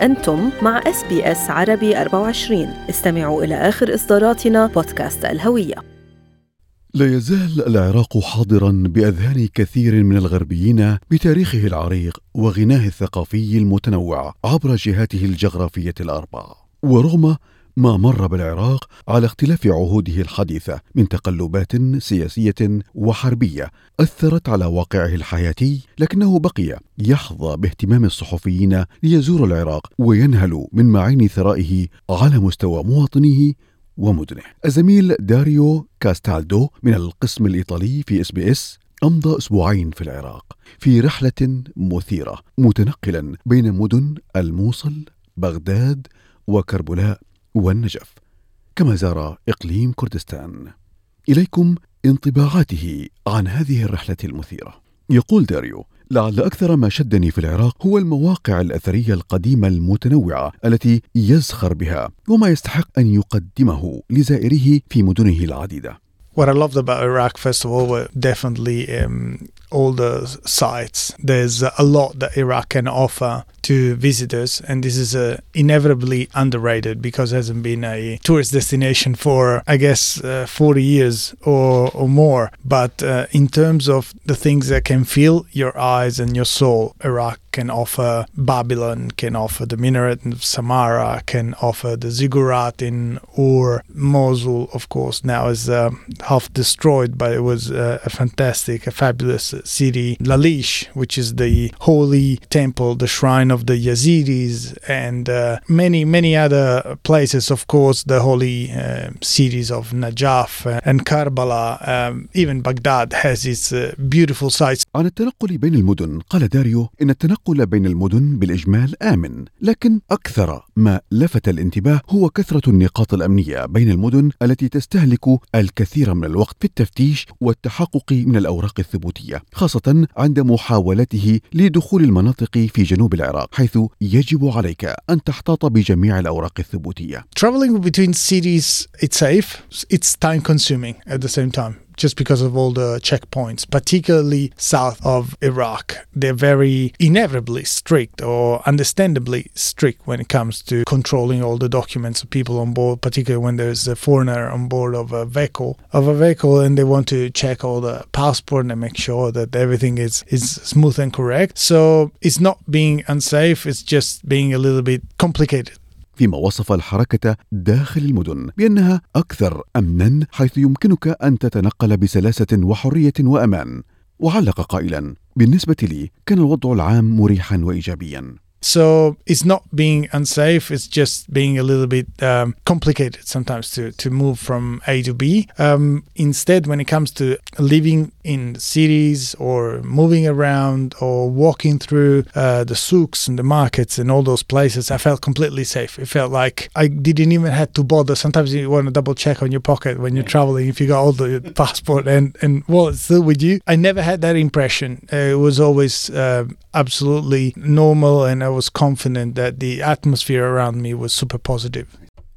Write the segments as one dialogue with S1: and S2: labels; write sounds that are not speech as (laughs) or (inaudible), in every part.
S1: أنتم مع إس بي إس عربي 24 استمعوا إلى آخر إصداراتنا بودكاست الهوية.
S2: لا يزال العراق حاضرا بأذهان كثير من الغربيين بتاريخه العريق وغناه الثقافي المتنوع عبر جهاته الجغرافية الاربع ورغم ما مر بالعراق على اختلاف عهوده الحديثة من تقلبات سياسية وحربية أثرت على واقعه الحياتي لكنه بقي يحظى باهتمام الصحفيين ليزوروا العراق وينهلوا من معين ثرائه على مستوى مواطنيه ومدنه. الزميل داريو كاستالدو من القسم الإيطالي في إس بي إس أمضى أسبوعين في العراق في رحلة مثيرة متنقلا بين مدن الموصل، بغداد وكربلاء والنجف. كما زار إقليم كردستان. إليكم انطباعاته عن هذه الرحلة المثيرة. يقول داريو: لعل أكثر ما شدني في العراق هو المواقع الأثرية القديمة المتنوعة التي يزخر بها وما يستحق أن يقدمه لزائره في مدنه العديدة.
S3: What I loved about Iraq, first of all, were definitely um, all the sites. There's a lot that Iraq can offer to visitors, and this is uh, inevitably underrated because it hasn't been a tourist destination for, I guess, uh, 40 years or, or more. But uh, in terms of the things that can fill your eyes and your soul, Iraq can offer Babylon, can offer the minaret in Samarra, can offer the ziggurat in Ur, Mosul, of course, now is uh, half destroyed, but it was uh, a fantastic, a fabulous city. Lalish, which is the holy temple, the shrine of the Yazidis, and uh, many, many other places, of course, the holy uh, cities of Najaf and Karbala. Um, even Baghdad has its uh, beautiful sites.
S2: عن التنقل بين المدن قال داريو إن التنقل بين المدن بالإجمال آمن لكن أكثر ما لفت الانتباه هو كثرة النقاط الأمنية بين المدن التي تستهلك الكثير من الوقت في التفتيش والتحقق من الأوراق الثبوتية خاصة عند محاولته لدخول المناطق في جنوب العراق حيث يجب عليك ان تحتاط بجميع الاوراق الثبوتيه
S3: Traveling between cities, it's safe. It's time consuming at the same time. Just because of all the checkpoints, particularly south of Iraq, they're very inevitably strict or understandably strict when it comes to controlling all the documents of people on board, particularly when there's a foreigner on board of a vehicle of a vehicle and they want to check all the passport and make sure that everything is, is smooth and correct. So it's not being unsafe, it's just being a little bit complicated.
S2: فيما وصف الحركة داخل المدن بأنها أكثر أمنا حيث يمكنك أن تتنقل بسلاسة وحرية وأمان. وعلق قائلا بالنسبة لي كان الوضع العام مريحا وإيجابيا.
S3: So it's not being unsafe, it's just being a little bit um, complicated sometimes to, to move from A to B. Um, instead, when it comes to living in cities or moving around or walking through uh, the souks and the markets and all those places, I felt completely safe. It felt like I didn't even have to bother. Sometimes you want to double check on your pocket when you're traveling if you got all the (laughs) passport and, and wallet still with you. I never had that impression. Uh, it was always uh, absolutely normal and I was confident that the atmosphere around me was super positive.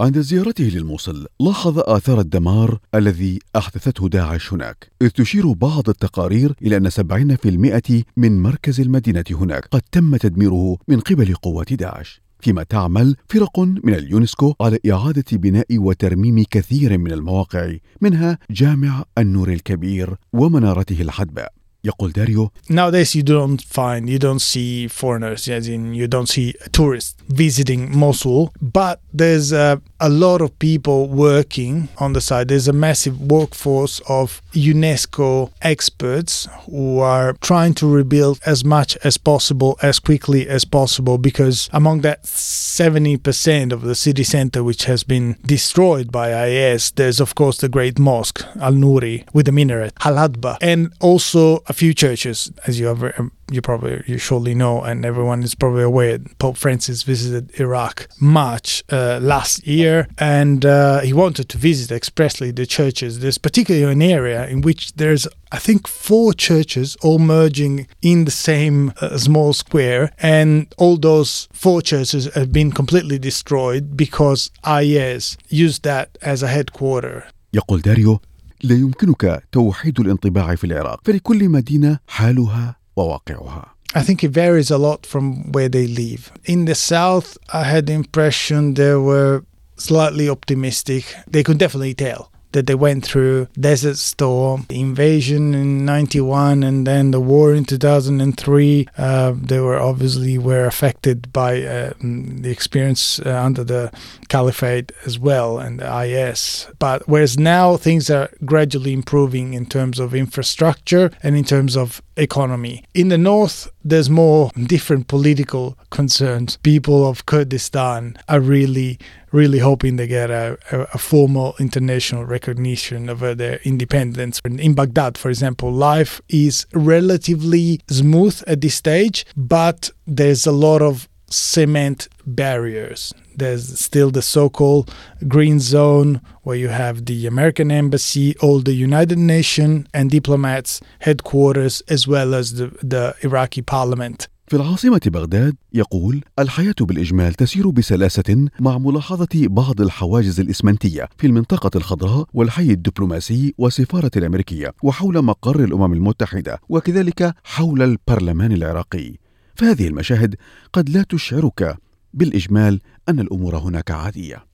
S2: عند زيارته للموصل لاحظ آثار الدمار الذي أحدثته داعش هناك إذ تشير بعض التقارير إلى أن 70% من مركز المدينة هناك قد تم تدميره من قبل قوات داعش فيما تعمل فرق من اليونسكو على إعادة بناء وترميم كثير من المواقع منها جامع النور الكبير ومنارته الحدباء يقول داريو
S3: Nowadays, you don't find, you don't see foreigners, as in, you don't see tourists visiting Mosul, but there's a, a lot of people working on the side. There's a massive workforce of UNESCO experts who are trying to rebuild as much as possible, as quickly as possible, because among that 70% of the city center which has been destroyed by IS, there's of course the great mosque, Al Nuri, with the minaret, Al Hadba, and also a few churches, as you have um, you probably you surely know, and everyone is probably aware. Pope Francis visited Iraq March uh, last year, and uh, he wanted to visit expressly the churches. There's particularly an area in which there's I think four churches all merging in the same uh, small square, and all those four churches have been completely destroyed because IS used that as a headquarter.
S2: يقول داريو لا يمكنك توحيد الانطباع في العراق فلكل مدينة حالها وواقعها
S3: I think it varies a lot from where they live. In the south, I had the impression they were slightly optimistic. They could definitely tell that they went through Desert Storm, invasion in 91, and then the war in 2003. Uh, they were obviously were affected by uh, the experience uh, under the caliphate as well and the IS. But whereas now things are gradually improving in terms of infrastructure and in terms of economy. In the north, there's more different political concerns. People of Kurdistan are really, really hoping they get a, a, a formal international recognition of uh, their independence. In Baghdad, for example, life is relatively smooth at this stage, but there's a lot of cement barriers. There's still the so called green zone where you have the American embassy, all the United Nations and diplomats headquarters, as well as the, the Iraqi parliament.
S2: في العاصمة بغداد يقول الحياة بالإجمال تسير بسلاسة مع ملاحظة بعض الحواجز الإسمنتية في المنطقة الخضراء والحي الدبلوماسي والسفارة الأمريكية وحول مقر الأمم المتحدة وكذلك حول البرلمان العراقي فهذه المشاهد قد لا تشعرك بالإجمال أن الأمور هناك عادية.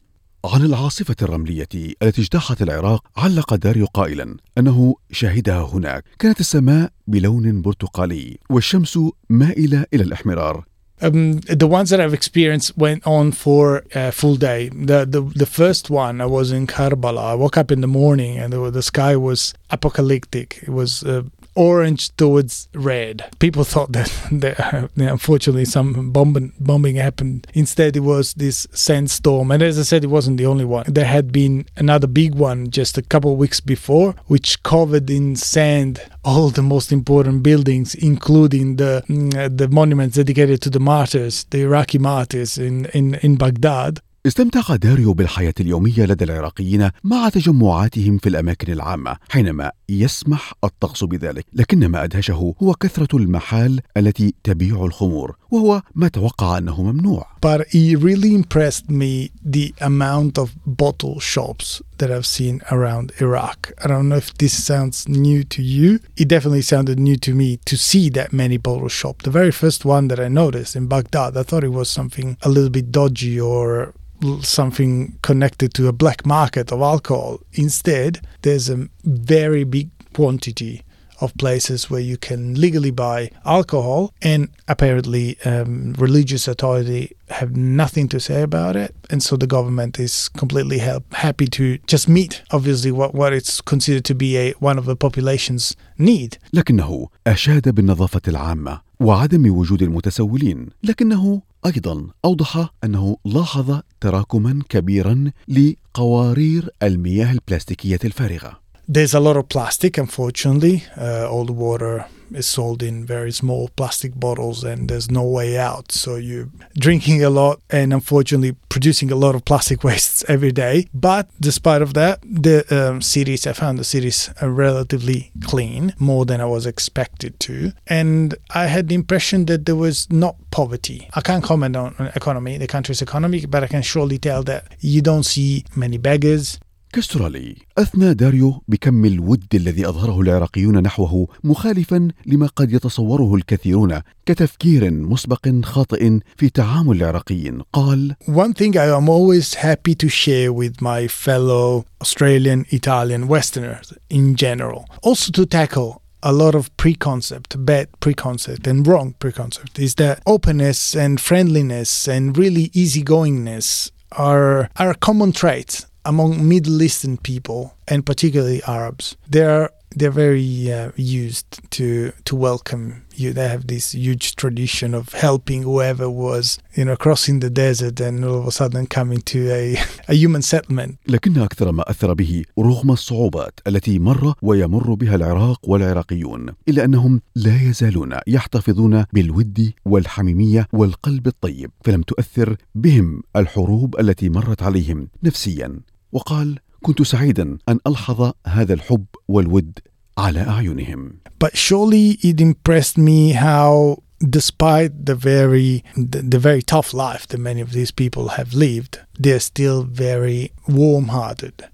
S2: عن العاصفة الرملية التي اجتاحت العراق علق داريو قائلا أنه شاهدها هناك كانت السماء بلون برتقالي والشمس مائلة إلى الإحمرار
S3: Um, the ones that I've experienced went on for a full day. The, the the first one I was in Karbala. I woke up in the morning and the, the sky was apocalyptic. It was uh, orange towards red. People thought that, (laughs) that uh, unfortunately some bombing, bombing happened. Instead, it was this sandstorm. And as I said, it wasn't the only one. There had been another big one just a couple of weeks before, which covered in sand all the most important buildings, including the mm, the monuments dedicated to the martyrs, the Iraqi martyrs in, in, in Baghdad.
S2: استمتع داريو بالحياة اليومية لدى العراقيين مع تجمعاتهم في الأماكن العامة حينما يسمح الطقس بذلك. لكن ما أدهشه هو كثرة المحال التي تبيع الخمور وهو ما توقع أنه ممنوع.
S3: But it really impressed me the amount of bottle shops that I've seen around Iraq. I don't know if this sounds new to you. It definitely sounded new to me to see that many bottle shop. The very first one that I noticed in Baghdad, I thought it was something a little bit dodgy or something connected to a black market of alcohol. Instead, there's a very big quantity of places where you can legally buy alcohol, and apparently, um, religious authority have nothing to say about it, and so the government is completely help, happy to just meet, obviously, what, what it's considered to be a one of the population's need.
S2: لكنه أشاد بالنظافة العامة وعدم وجود المتسولين لكنه ايضا اوضح انه لاحظ تراكما كبيرا لقوارير المياه البلاستيكيه الفارغه
S3: There's a lot of plastic, unfortunately. Uh, all the water is sold in very small plastic bottles, and there's no way out. So you're drinking a lot, and unfortunately, producing a lot of plastic (laughs) wastes every day. But despite of that, the um, cities I found the cities are relatively clean, more than I was expected to, and I had the impression that there was not poverty. I can't comment on economy, the country's economy, but I can surely tell that you don't see many beggars.
S2: كاسترالي اثنى داريو بكم الود الذي اظهره العراقيون نحوه مخالفا لما قد يتصوره الكثيرون كتفكير مسبق خاطئ في تعامل العراقيين قال
S3: One thing I am always happy to share with my fellow Australian, Italian, Westerners in general, also to tackle a lot of preconcept, bad preconcept, and wrong preconcept is that openness and friendliness and really easygoingness are are common traits among Middle Eastern people and particularly Arabs. They're they're very uh, used to to welcome you. They have this huge tradition of helping whoever was, you know, crossing the desert and all of a sudden coming to a, a human settlement.
S2: لكن أكثر ما أثر به رغم الصعوبات التي مر ويمر بها العراق والعراقيون إلا أنهم لا يزالون يحتفظون بالود والحميمية والقلب الطيب فلم تؤثر بهم الحروب التي مرت عليهم نفسيا وقال كنت سعيدا أن ألحظ هذا الحب والود على أعينهم.
S3: But surely it impressed me how despite the very the, the, very tough life that many of these people have lived, they're still very warm-hearted.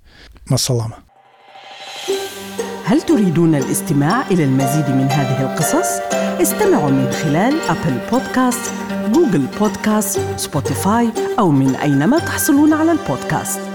S3: Masalama.
S4: هل تريدون الاستماع إلى المزيد من هذه القصص؟ استمعوا من خلال أبل بودكاست، جوجل بودكاست، سبوتيفاي أو من أينما تحصلون على البودكاست